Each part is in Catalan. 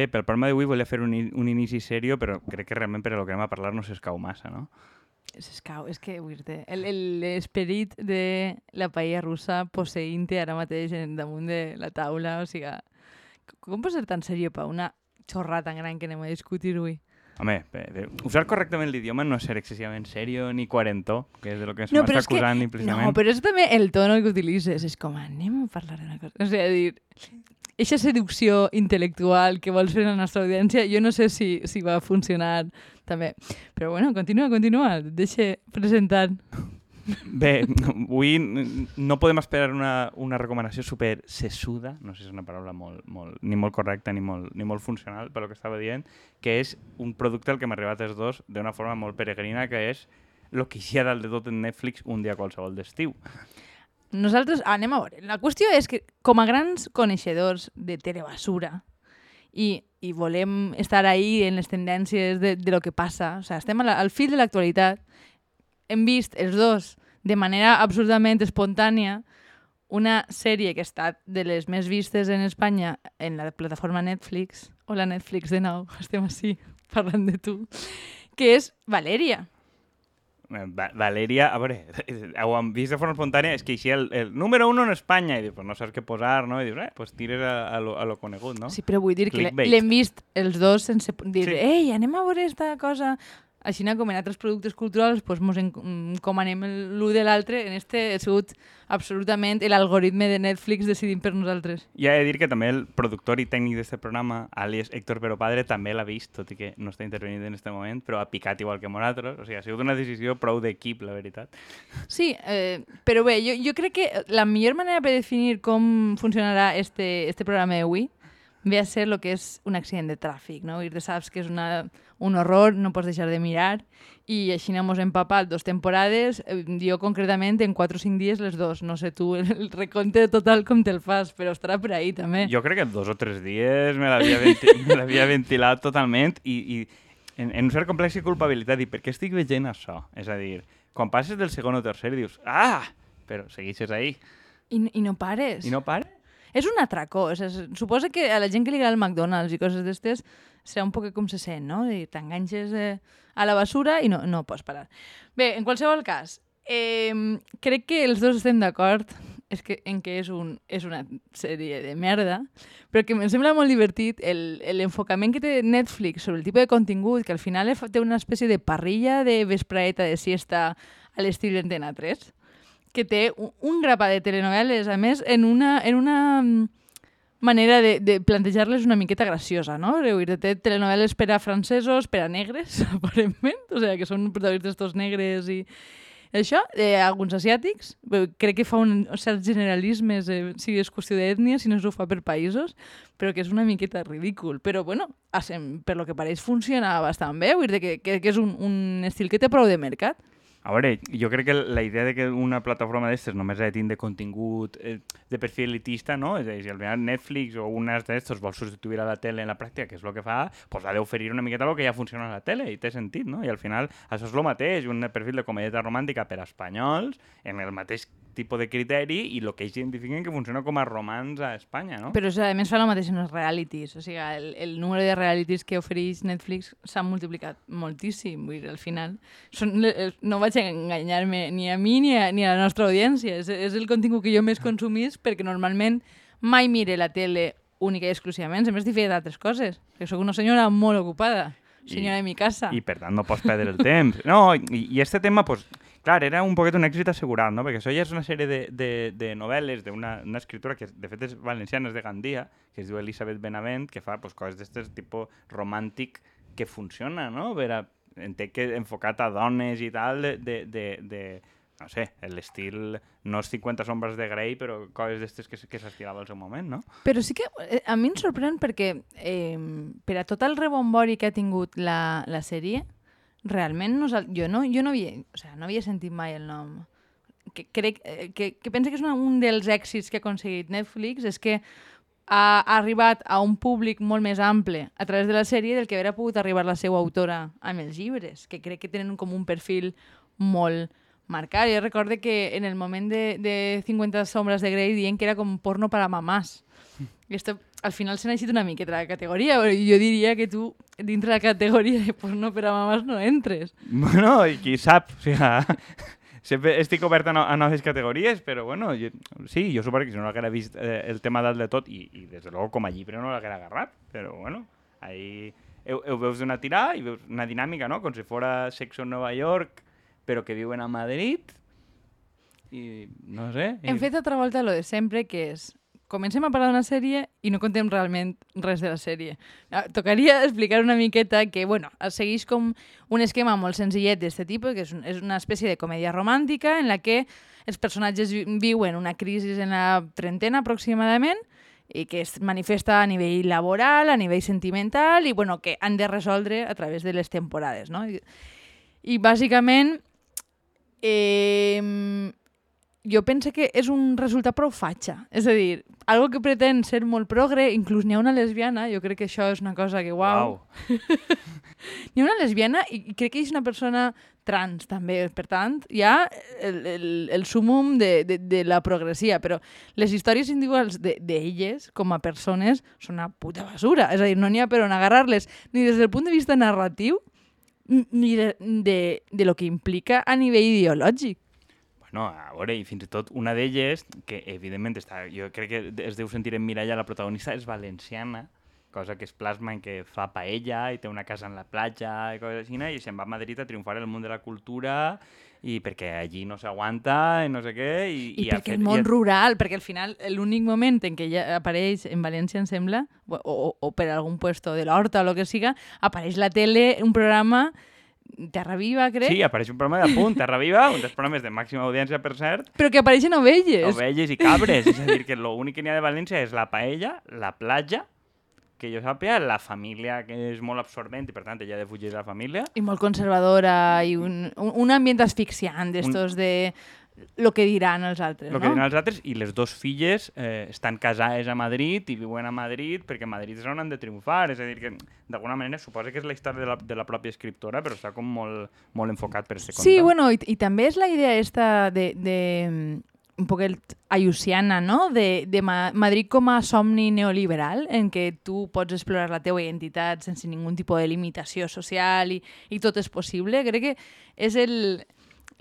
bé, pel programa d'avui volia fer un, un inici serio, però crec que realment per a lo que anem a parlar no s'escau massa, no? S'escau, és que vull dir l'esperit de la paella russa posseint-te ara mateix en damunt de la taula, o sigui, com pot ser tan seriós per una xorrada tan gran que anem a discutir avui? Home, bé, bé, usar correctament l'idioma no és ser excessivament serio ni quarentó, que és de lo que ens No, no, però està és que- acusant implícitament. No, però és també el tono que utilitzes. És com, anem a parlar d'una cosa. O sigui, dir, eixa seducció intel·lectual que vols fer a la nostra audiència, jo no sé si, si va funcionar també. Però bueno, continua, continua. Et deixe presentar. Bé, avui no podem esperar una, una recomanació super sesuda, no sé si és una paraula molt, molt, ni molt correcta ni molt, ni molt funcional per lo que estava dient, que és un producte al que hem arribat els dos d'una forma molt peregrina, que és lo que hi ha dalt de tot en Netflix un dia qualsevol d'estiu. Nosaltres, ah, anem a veure. La qüestió és que, com a grans coneixedors de telebasura, i, i volem estar ahí en les tendències de, de lo que passa, o sigui, estem la, al fil de l'actualitat, hem vist els dos de manera absolutament espontània una sèrie que ha estat de les més vistes en Espanya en la plataforma Netflix, o la Netflix de nou, estem així parlant de tu, que és Valeria. Eh, Va Valeria, a veure, ho hem vist de forma espontània, és que així el, el número uno en Espanya, i dius, pues no saps què posar, no? I dius, eh, pues tires a, a, lo, a lo conegut, no? Sí, però vull dir que l'he- Clickbait. l'hem vist els dos sense dir, sí. ei, anem a veure esta cosa. Així com en altres productes culturals, pues, mos en, encomanem l'un de l'altre. En este ha sigut absolutament l'algoritme de Netflix decidint per nosaltres. I he de dir que també el productor i tècnic d'aquest programa, alias Héctor Pero Padre, també l'ha vist, tot i que no està intervenint en aquest moment, però ha picat igual que nosaltres. O sigui, ha sigut una decisió prou d'equip, la veritat. Sí, eh, però bé, jo, jo crec que la millor manera per definir com funcionarà este, este programa d'avui ve a ser el que és un accident de tràfic, no? I saps que és una, un horror, no pots deixar de mirar, i així n'hem empapat dos temporades, eh, jo concretament en 4 o 5 dies les dos, no sé tu el recompte total com te'l fas, però estarà per ahí també. Jo crec que en dos o tres dies me l'havia venti ventilat totalment i, i en, en un cert complex de culpabilitat. I per què estic veient això? És a dir, quan passes del segon o tercer dius, ah, però segueixes ahí. I, I no pares. I no para? És un atracó. O sigui, suposa que a la gent que li agrada el McDonald's i coses d'estes serà un poc com se sent, no? T'enganxes eh, a la basura i no, no pots parar. Bé, en qualsevol cas, eh, crec que els dos estem d'acord és que, en que és, un, és una sèrie de merda, però que em sembla molt divertit l'enfocament que té Netflix sobre el tipus de contingut, que al final té una espècie de parrilla de vespraeta de siesta a l'estil d'Antena 3, que té un, un grapat de telenovel·les, a més, en una, en una mm, manera de, de plantejar-les una miqueta graciosa, no? Dir, Té telenovel·les per a francesos, per a negres, aparentment, o sigui, que són protagonistes tots negres i això, eh, alguns asiàtics, crec que fa un, certs generalismes, eh, si és qüestió d'ètnia, si no s'ho fa per països, però que és una miqueta ridícul. Però, bueno, per lo que pareix funciona bastant bé, vull dir que, que, que és un, un estil que té prou de mercat. A veure, jo crec que la idea de que una plataforma d'aquestes només ha de tindre contingut eh, de perfil elitista, no? És a dir, si al final Netflix o una d'aquestos vol substituir a la tele en la pràctica, que és el que fa, doncs ha d'oferir una miqueta el que ja funciona a la tele i té sentit, no? I al final això és el mateix, un perfil de comèdia romàntica per a espanyols, en el mateix tipus de criteri i el que ells identifiquen que funciona com a romans a Espanya, no? Però a més fa el mateix en els realities, o sigui, el, el número de realities que ofereix Netflix s'ha multiplicat moltíssim, vull dir, al final són, no vaig enganyar-me ni a mi ni a, ni a la nostra audiència, és, és el contingut que jo més consumís perquè normalment mai mire la tele única i exclusivament, sempre estic fent altres coses, que sóc una senyora molt ocupada, senyora de mi casa. I per tant no pots perdre el temps. No, i, i este tema, pues, clar, era un poquet un èxit assegurat, no? Perquè això ja és una sèrie de, de, de novel·les d'una una escriptora que de fet és valenciana, és de Gandia, que es diu Elisabet Benavent, que fa pues, coses d'estes tipus romàntic que funciona, no? Per a, entenc que enfocat a dones i tal, de, de, de, de no sé, l'estil no és 50 sombres de Grey, però coses d'estes que, que s'estilava al seu moment, no? Però sí que eh, a mi em sorprèn perquè eh, per a tot el rebombori que ha tingut la, la sèrie, realment nosal... jo, no, jo no, havia, o sigui, no havia sentit mai el nom. Que, crec, eh, que, que penso que és una, un dels èxits que ha aconseguit Netflix, és que ha, ha arribat a un públic molt més ample a través de la sèrie del que hauria pogut arribar la seva autora amb els llibres, que crec que tenen com un perfil molt marcar. Jo recordo que en el moment de, de 50 sombras de Grey diuen que era com porno para mamás. I esto, al final s'ha eixit una miqueta la categoria, però jo diria que tu dintre la categoria de porno per a mamàs no entres. Bueno, i qui sap, o sigui, sempre estic obert a, no, a noves categories, però bueno, jo, sí, jo suposo que si no l'haguera vist eh, el tema dalt de tot, i, i des de luego com a llibre no l'haguera agarrat, però bueno, ahí ho, ho veus d'una tirada i veus una dinàmica, no? Com si fora Sexo en Nova York, però que viuen a Madrid, i no sé... I... Hem fet altra volta lo de sempre, que és comencem a parlar d'una sèrie i no contem realment res de la sèrie. Ah, Tocaria explicar una miqueta que, bueno, segueix com un esquema molt senzillet d'aquest tipus, que és, un, és una espècie de comèdia romàntica en la que els personatges vi- viuen una crisi en la trentena aproximadament i que es manifesta a nivell laboral, a nivell sentimental i bueno, que han de resoldre a través de les temporades. No? I, i bàsicament eh, jo penso que és un resultat prou fatxa. És a dir, algo que pretén ser molt progre, inclús n'hi ha una lesbiana, jo crec que això és una cosa que, uau, Uau. N'hi ha una lesbiana i crec que és una persona trans, també. Per tant, hi ha el, el, el sumum de, de, de la progressia, però les històries individuals d'elles, de, com a persones, són una puta basura. És a dir, no n'hi ha per on agarrar-les, ni des del punt de vista narratiu, ni de, de, de lo que implica a nivell ideològic. Bueno, a veure, i fins i tot una d'elles, que evidentment està, jo crec que es deu sentir en Mireia, la protagonista és valenciana, cosa que es plasma en que fa paella i té una casa en la platja i coses així, i se'n va a Madrid a triomfar el món de la cultura i perquè allí no s'aguanta i no sé què. I, I, ha perquè fet- el món i rural, perquè al final l'únic moment en què ella apareix en València, em sembla, o, o, o per algun puesto de l'Horta o el que siga, apareix la tele, un programa Terra Viva, crec, Sí, apareix un programa de punt, Terra Viva, un dels programes de màxima audiència, per cert, però que apareixen ovelles. ovelles i cabres. és a dir, que l'únic que n'hi ha de València és la paella, la platja, que jo sàpiga, la família, que és molt absorbent i per tant ella ha de fugir de la família. I molt conservadora i un, un, un ambient asfixiant d'estos de lo que diran els altres, El que no? diran els altres, i les dues filles eh, estan casades a Madrid i viuen a Madrid perquè a Madrid és on han de triomfar. És a dir, que d'alguna manera suposa que és la història de la, de la pròpia escriptora, però està com molt, molt enfocat per ser Sí, bueno, i, i també és la idea esta de, de un poc ayusiana, no? De, de Ma Madrid com a somni neoliberal, en què tu pots explorar la teva identitat sense ningun tipus de limitació social i, i tot és possible. Crec que és el,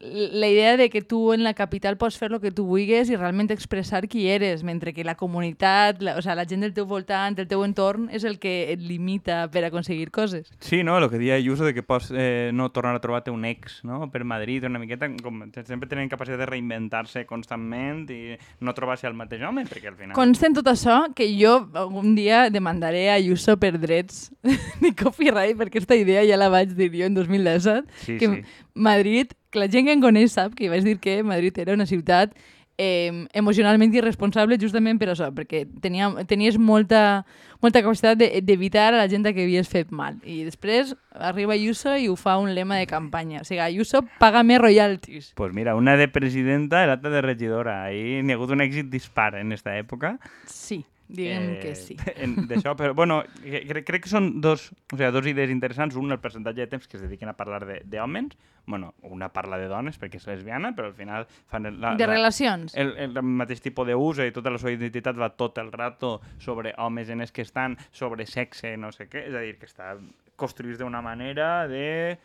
la idea de que tu en la capital pots fer el que tu vulguis i realment expressar qui eres, mentre que la comunitat, la, o sea, la gent del teu voltant, el teu entorn, és el que et limita per aconseguir coses. Sí, no? El que deia Ayuso de que pots eh, no tornar a trobar-te un ex no? per Madrid, una miqueta, com sempre tenen capacitat de reinventar-se constantment i no trobar-se al mateix home, perquè al final... Consta en tot això que jo algun dia demandaré a Ayuso per drets de copyright, perquè aquesta idea ja la vaig dir jo en 2017, Sí, que sí. Madrid, que la gent que em coneix sap que vaig dir que Madrid era una ciutat eh, emocionalment irresponsable justament per això, perquè tenia, tenies molta, molta capacitat de- d'evitar a la gent que havies fet mal. I després arriba Ayuso i ho fa un lema de campanya. O sigui, Ayuso, paga-me royalties. Pues mira, una de presidenta i l'altra de regidora. Ahí n'hi ha hagut un èxit dispar en aquesta època. Sí, diguem que sí. D'això, però bueno, cre crec, crec que són dos, o sigui, dos idees interessants. Un, el percentatge de temps que es dediquen a parlar de- d'homes. Bueno, una parla de dones perquè és lesbiana, però al final fan el, la, De la, relacions. el, el mateix tipus d'ús i tota la seva identitat va tot el rato sobre homes en els que estan, sobre sexe, no sé què. És a dir, que està construït d'una manera de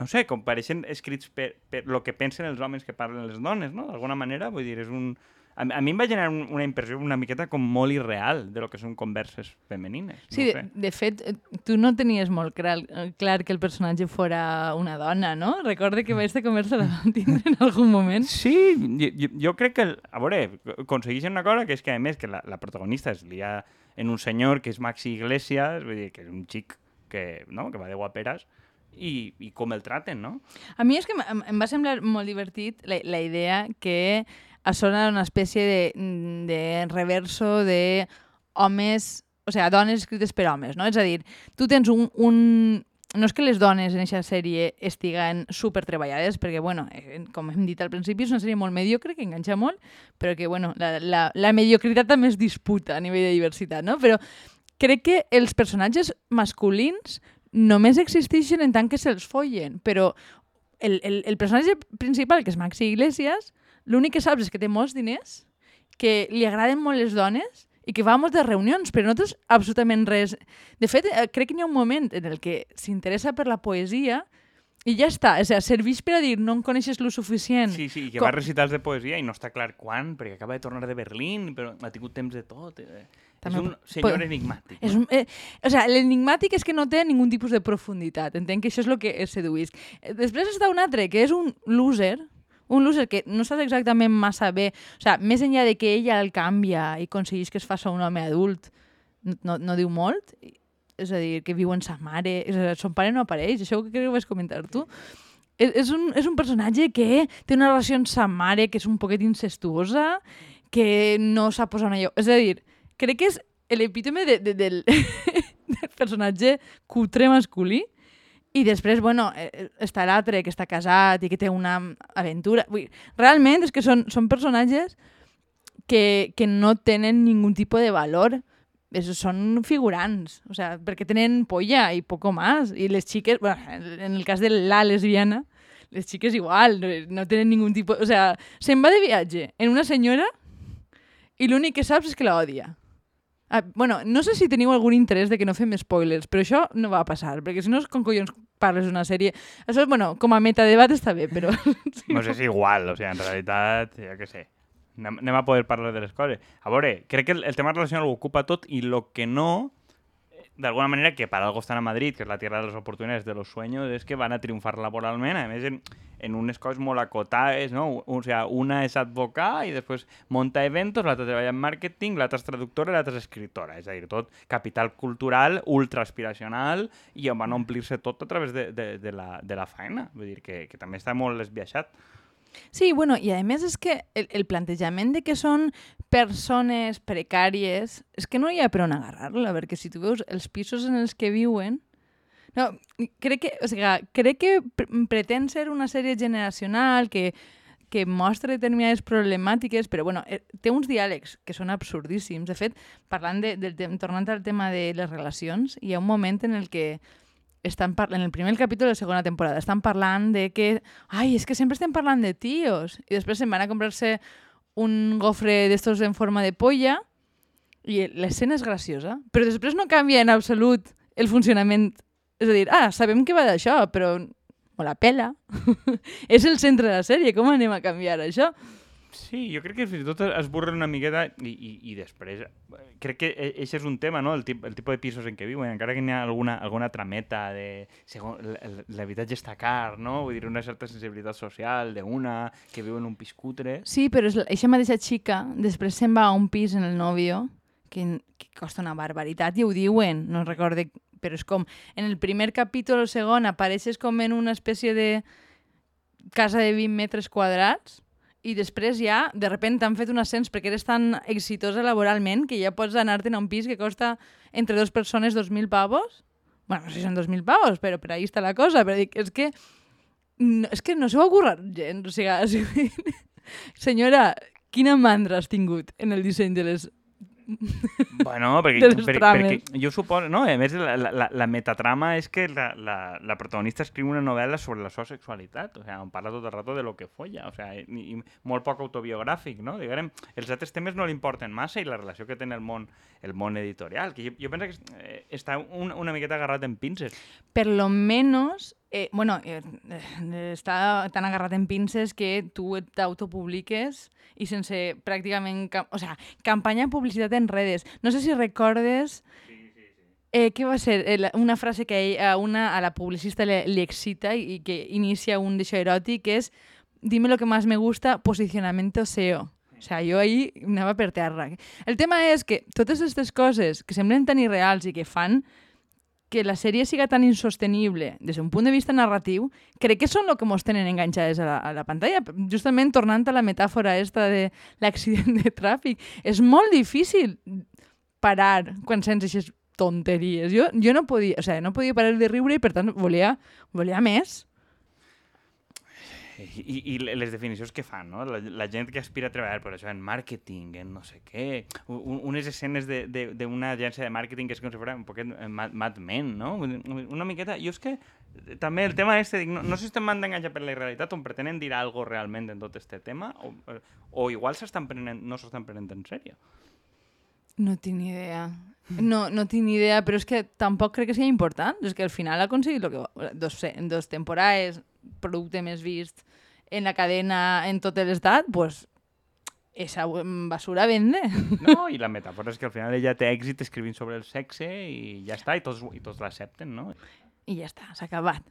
no sé, com pareixen escrits per, per lo que pensen els homes que parlen les dones, no? D'alguna manera, vull dir, és un... A, a mi em va generar un, una impressió una miqueta com molt irreal de lo que són converses femenines. Sí, no de, sé. de fet, eh, tu no tenies molt clar, eh, clar que el personatge fora una dona, no? Recorde que aquesta conversa la vam tindre en algun moment. Sí, jo, jo crec que, el- a veure, aconsegueixen una cosa que és que, a més, que la, la protagonista es lia en un senyor que és Maxi Iglesias, vull dir, que és un xic que, no? que va de guaperes, i, i com el traten, no? A mi és que em, em va semblar molt divertit la, la idea que era una espècie de, de reverso de homes, o sigui, dones escrites per homes, no? És a dir, tu tens un, un no és que les dones en aquesta sèrie estiguen super treballades, perquè, bueno, eh, com hem dit al principi, és una sèrie molt mediocre, que enganxa molt, però que, bueno, la, la, la mediocritat també es disputa a nivell de diversitat, no? Però crec que els personatges masculins només existeixen en tant que se'ls follen, però el, el, el personatge principal, que és Maxi Iglesias, l'únic que saps és que té molts diners, que li agraden molt les dones i que va a moltes reunions, però no tens absolutament res. De fet, eh, crec que hi ha un moment en el que s'interessa per la poesia i ja està, o sigui, serveix per a dir no em coneixes lo suficient. Sí, sí, que Com- va recitals de poesia i no està clar quan, perquè acaba de tornar de Berlín, però ha tingut temps de tot. Eh. També és un senyor po- enigmàtic. És no? un, eh, o sea, l'enigmàtic és que no té ningun tipus de profunditat. Entenc que això és el que es seduís. Després està un altre, que és un loser, un loser que no saps exactament massa bé, o sea, més enllà de que ella el canvia i aconsegueix que es faci un home adult, no, no, diu molt, és a dir, que viu amb sa mare, és dir, son pare no apareix, això que crec que vas comentar tu. És, és, un, és un personatge que té una relació amb sa mare que és un poquet incestuosa, que no sap posar una lloc. És a dir, crec que és l'epítome de, de, del, del personatge cutre masculí i després, bueno, eh, està l'altre que està casat i que té una aventura. Vull realment és que són, són personatges que, que no tenen ningun tipus de valor. És, són figurants, o sea, perquè tenen polla i poco más. I les xiques, bueno, en el cas de la lesbiana, les xiques igual, no, no tenen ningun tipus... O sea, se'n va de viatge en una senyora i l'únic que saps és que la odia. Ah, bueno, no sé si teniu algun interès de que no fem spoilers, però això no va passar, perquè si no, com collons parles d'una sèrie... Això, bueno, com a metadebat està bé, però... sí, Pues és igual, o sigui, en realitat, jo què sé, anem, a poder parlar de les coses. A veure, crec que el, el tema relacional ho ocupa tot i lo que no, eh, d'alguna manera, que para algo están a Madrid, que és la tierra de les oportunitats de los sueños, és que van a triomfar laboralment, a més, en, en unes coses molt acotades, no? O, sea, una és advocat i després monta eventos, l'altra treballa en màrqueting, l'altra és traductora i l'altra és escriptora. És a dir, tot capital cultural, ultra aspiracional, i van omplir-se tot a través de, de, de, la, de la feina. Vull dir que, que també està molt esbiaixat. Sí, bueno, i a més és que el, el plantejament de que són persones precàries, és que no hi ha per on agarrar-la, perquè si tu veus els pisos en els que viuen... No, crec que, o sigui, crec que pre- pretén ser una sèrie generacional que, que mostra determinades problemàtiques, però bueno, eh, té uns diàlegs que són absurdíssims. De fet, parlant de, del tem- tornant al tema de les relacions, hi ha un moment en el que estan parlant, en el primer capítol de la segona temporada, estan parlant de que, ai, és que sempre estem parlant de tios, i després se'n van a comprar-se un gofre d'estos en forma de polla, i l'escena és graciosa, però després no canvia en absolut el funcionament. És a dir, ah, sabem que va d'això, però me la pela. és el centre de la sèrie, com anem a canviar això? Sí, jo crec que fins i tot es burren una miqueta i, i, i després eh, crec que això és un tema, no? El, tip, el tipus de pisos en què viuen, encara que n'hi ha alguna, alguna trameta de segon, l'habitatge està car, no? Vull dir, una certa sensibilitat social d'una que viu en un pis cutre. Sí, però eixa mateixa xica després se'n va a un pis en el nòvio que, que costa una barbaritat i ho diuen, no recorde, però és com en el primer capítol o segon apareixes com en una espècie de casa de 20 metres quadrats i després ja, de repente t'han fet un ascens perquè eres tan exitosa laboralment que ja pots anar-te'n a un pis que costa entre dues persones 2.000 pavos. bueno, no sé si són 2.000 pavos, però per ahí està la cosa. Però dic, és que no, és que no s'ho ha currat gens. O sigui, senyora, quina mandra has tingut en el disseny de les... Bueno, perquè, per, perquè jo suposo... No? A més, la, la, la metatrama és que la, la, la protagonista escriu una novel·la sobre la seva sexualitat, o sigui, on parla tot el rato de lo que folla, o sigui, i, i molt poc autobiogràfic, no? Diguem, els altres temes no li importen massa i la relació que té el món, el món editorial, que jo, jo penso que eh, està un, una miqueta agarrat en pinces. Per lo menos, eh, bueno, eh, eh, està tan agarrat en pinces que tu t'autopubliques i sense pràcticament... Cam o sea, campanya de publicitat en redes. No sé si recordes... Eh, què va ser? Eh, una frase que a, una, a la publicista le, li excita i, i que inicia un d'això eròtic que és dime lo que más me gusta, posicionamiento SEO. O sea, jo ahí anava per terra. El tema és que totes aquestes coses que semblen tan irreals i que fan que la sèrie siga tan insostenible des d'un punt de vista narratiu, crec que són el que mos tenen enganxades a la, a la pantalla. Justament tornant a la metàfora esta de l'accident de tràfic, és molt difícil parar quan sents aquestes tonteries. Jo, jo no podia, o sigui, no podia parar de riure i per tant volia, volia més. I, i les definicions que fan, no? La, la gent que aspira a treballar per això en màrqueting, en no sé què, un, unes escenes d'una agència de màrqueting que és com si fos un poquet Mad, Mad Men, no? Una miqueta... Jo és que també el tema este, dic, no, no sé si estem mandant per la realitat o pretenen dir algo realment en tot este tema o, o igual s'estan prenent, no s'estan prenent en sèrio. No tinc ni idea. No, no tinc ni idea, però és que tampoc crec que sigui important. És que al final ha aconseguit el que dos, dos temporades, producte més vist en la cadena en tot l'estat, pues, esa basura vende. No, i la metàfora és que al final ella té èxit escrivint sobre el sexe i ja està, i tots, i tots l'accepten, no? I ja està, s'ha acabat.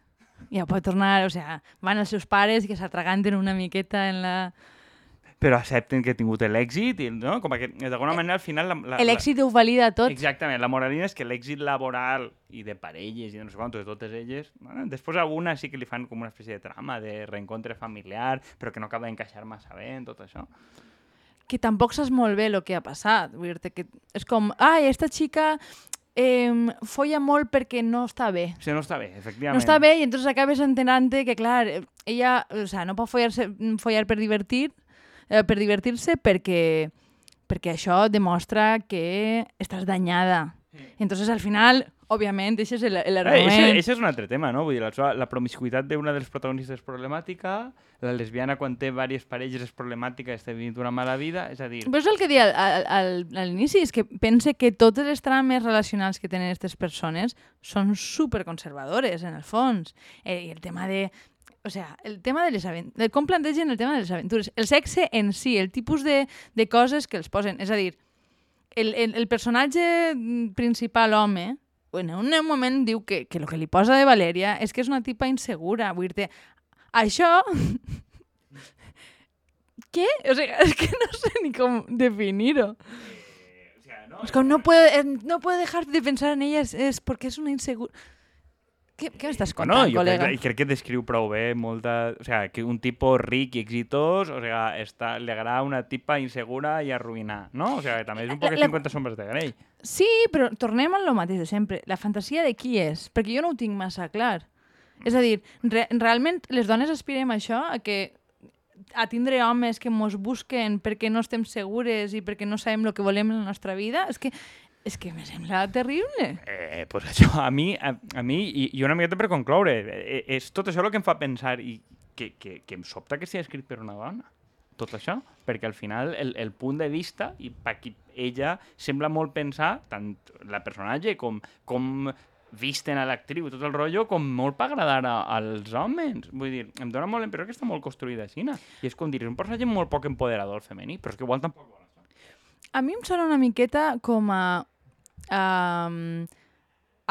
Ja pot tornar, o sea, van els seus pares que s'atraganten una miqueta en la però accepten que ha tingut l'èxit, i, no? Com que d'alguna manera al final... L'èxit ho valida tot. Exactament, la moralina és que l'èxit laboral i de parelles i de no sé quant, de totes elles, bueno, després alguna sí que li fan com una espècie de trama, de reencontre familiar, però que no acaba d'encaixar massa bé en tot això. Que tampoc saps molt bé el que ha passat. Vull dir que és com, ai, esta xica eh, folla molt perquè no està bé. Sí, no està bé, efectivament. No està bé i entonces acabes entenent que, clar, ella o sea, no pot follar, follar per divertir, eh, per divertir-se perquè, perquè això demostra que estàs danyada. Entonces, al final, òbviament, això és l'argument. Eh, això és un altre tema, no? Vull dir, la, la promiscuitat d'una dels protagonistes és problemàtica, la lesbiana quan té diverses parelles és problemàtica, està vivint una mala vida, és a dir... Però és el que deia al, al, a l'inici, és que pense que totes les trames relacionals que tenen aquestes persones són superconservadores, en el fons. Eh, I el tema de o sea, el tema de les aventures, com plantegen el tema de les aventures, el sexe en si, el tipus de, de coses que els posen, és a dir, el, el, el personatge principal, home, en un moment diu que, que el que li posa de Valeria és que és una tipa insegura, vull dir això... Què? O sigui, és que no sé ni com definir-ho. Eh, o sea, no, es com no puede, no puede dejar de pensar en ella, es, es porque es una insegura... Què, què m'estàs contant, no, jo col·lega? Crec, crec que descriu prou bé molta... O sea, que un tipus ric i exitós, o sea, està, li agrada una tipa insegura i arruïnar, no? O sea, que també és un poc la, 50 sombres de Grey. Sí, però tornem a lo mateix de sempre. La fantasia de qui és? Perquè jo no ho tinc massa clar. És a dir, re realment les dones aspirem a això, a que a tindre homes que mos busquen perquè no estem segures i perquè no sabem el que volem en la nostra vida, és que és que me sembla terrible. Eh, pues això, a mi, a, a mi i, i una miqueta per concloure, eh, és tot això el que em fa pensar i que, que, que em sobta que sigui escrit per una dona tot això, perquè al final el, el punt de vista, i per aquí ella sembla molt pensar, tant la personatge com, com visten a l'actriu tot el rotllo, com molt per agradar a, als homes. Vull dir, em dóna molt l'impressió que està molt construïda així. I és com dir, és un personatge molt poc empoderador femení, però és que igual tampoc A mi em sona una miqueta com a um,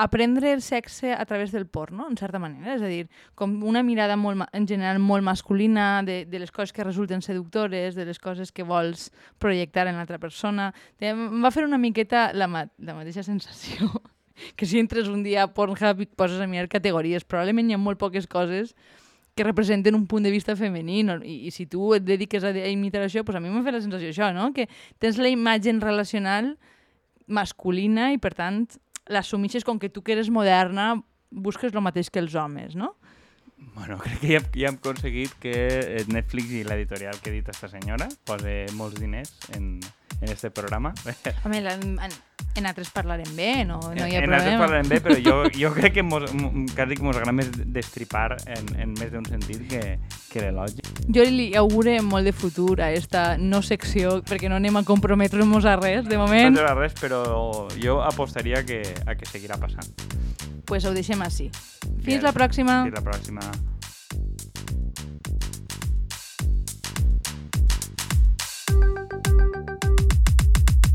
aprendre el sexe a través del porno, en certa manera. És a dir, com una mirada molt, en general molt masculina de, de les coses que resulten seductores, de les coses que vols projectar en l'altra persona. Em va fer una miqueta la, ma la mateixa sensació que si entres un dia a Pornhub i poses a mirar categories, probablement hi ha molt poques coses que representen un punt de vista femení no? I, i si tu et dediques a, a imitar això, pues a mi m'ha fet la sensació això, no? que tens la imatge relacional masculina i, per tant, l'assumixes com que tu que eres moderna busques el mateix que els homes, no? Bueno, crec que ja, ja hem aconseguit que Netflix i l'editorial que ha dit aquesta senyora posi molts diners en, en este programa. Home, en, en, en altres parlarem bé, no, no hi ha en, problema. En altres parlarem bé, però jo, jo crec que mos, quasi que mos agrada més destripar en, en més d'un sentit que, que l'elogi. Jo li augure molt de futur a esta no secció, perquè no anem a comprometre'ns a res, de moment. No a res, però jo apostaria que, a que seguirà passant. Pues ho deixem així. Fins Bien. la pròxima. Fins la pròxima.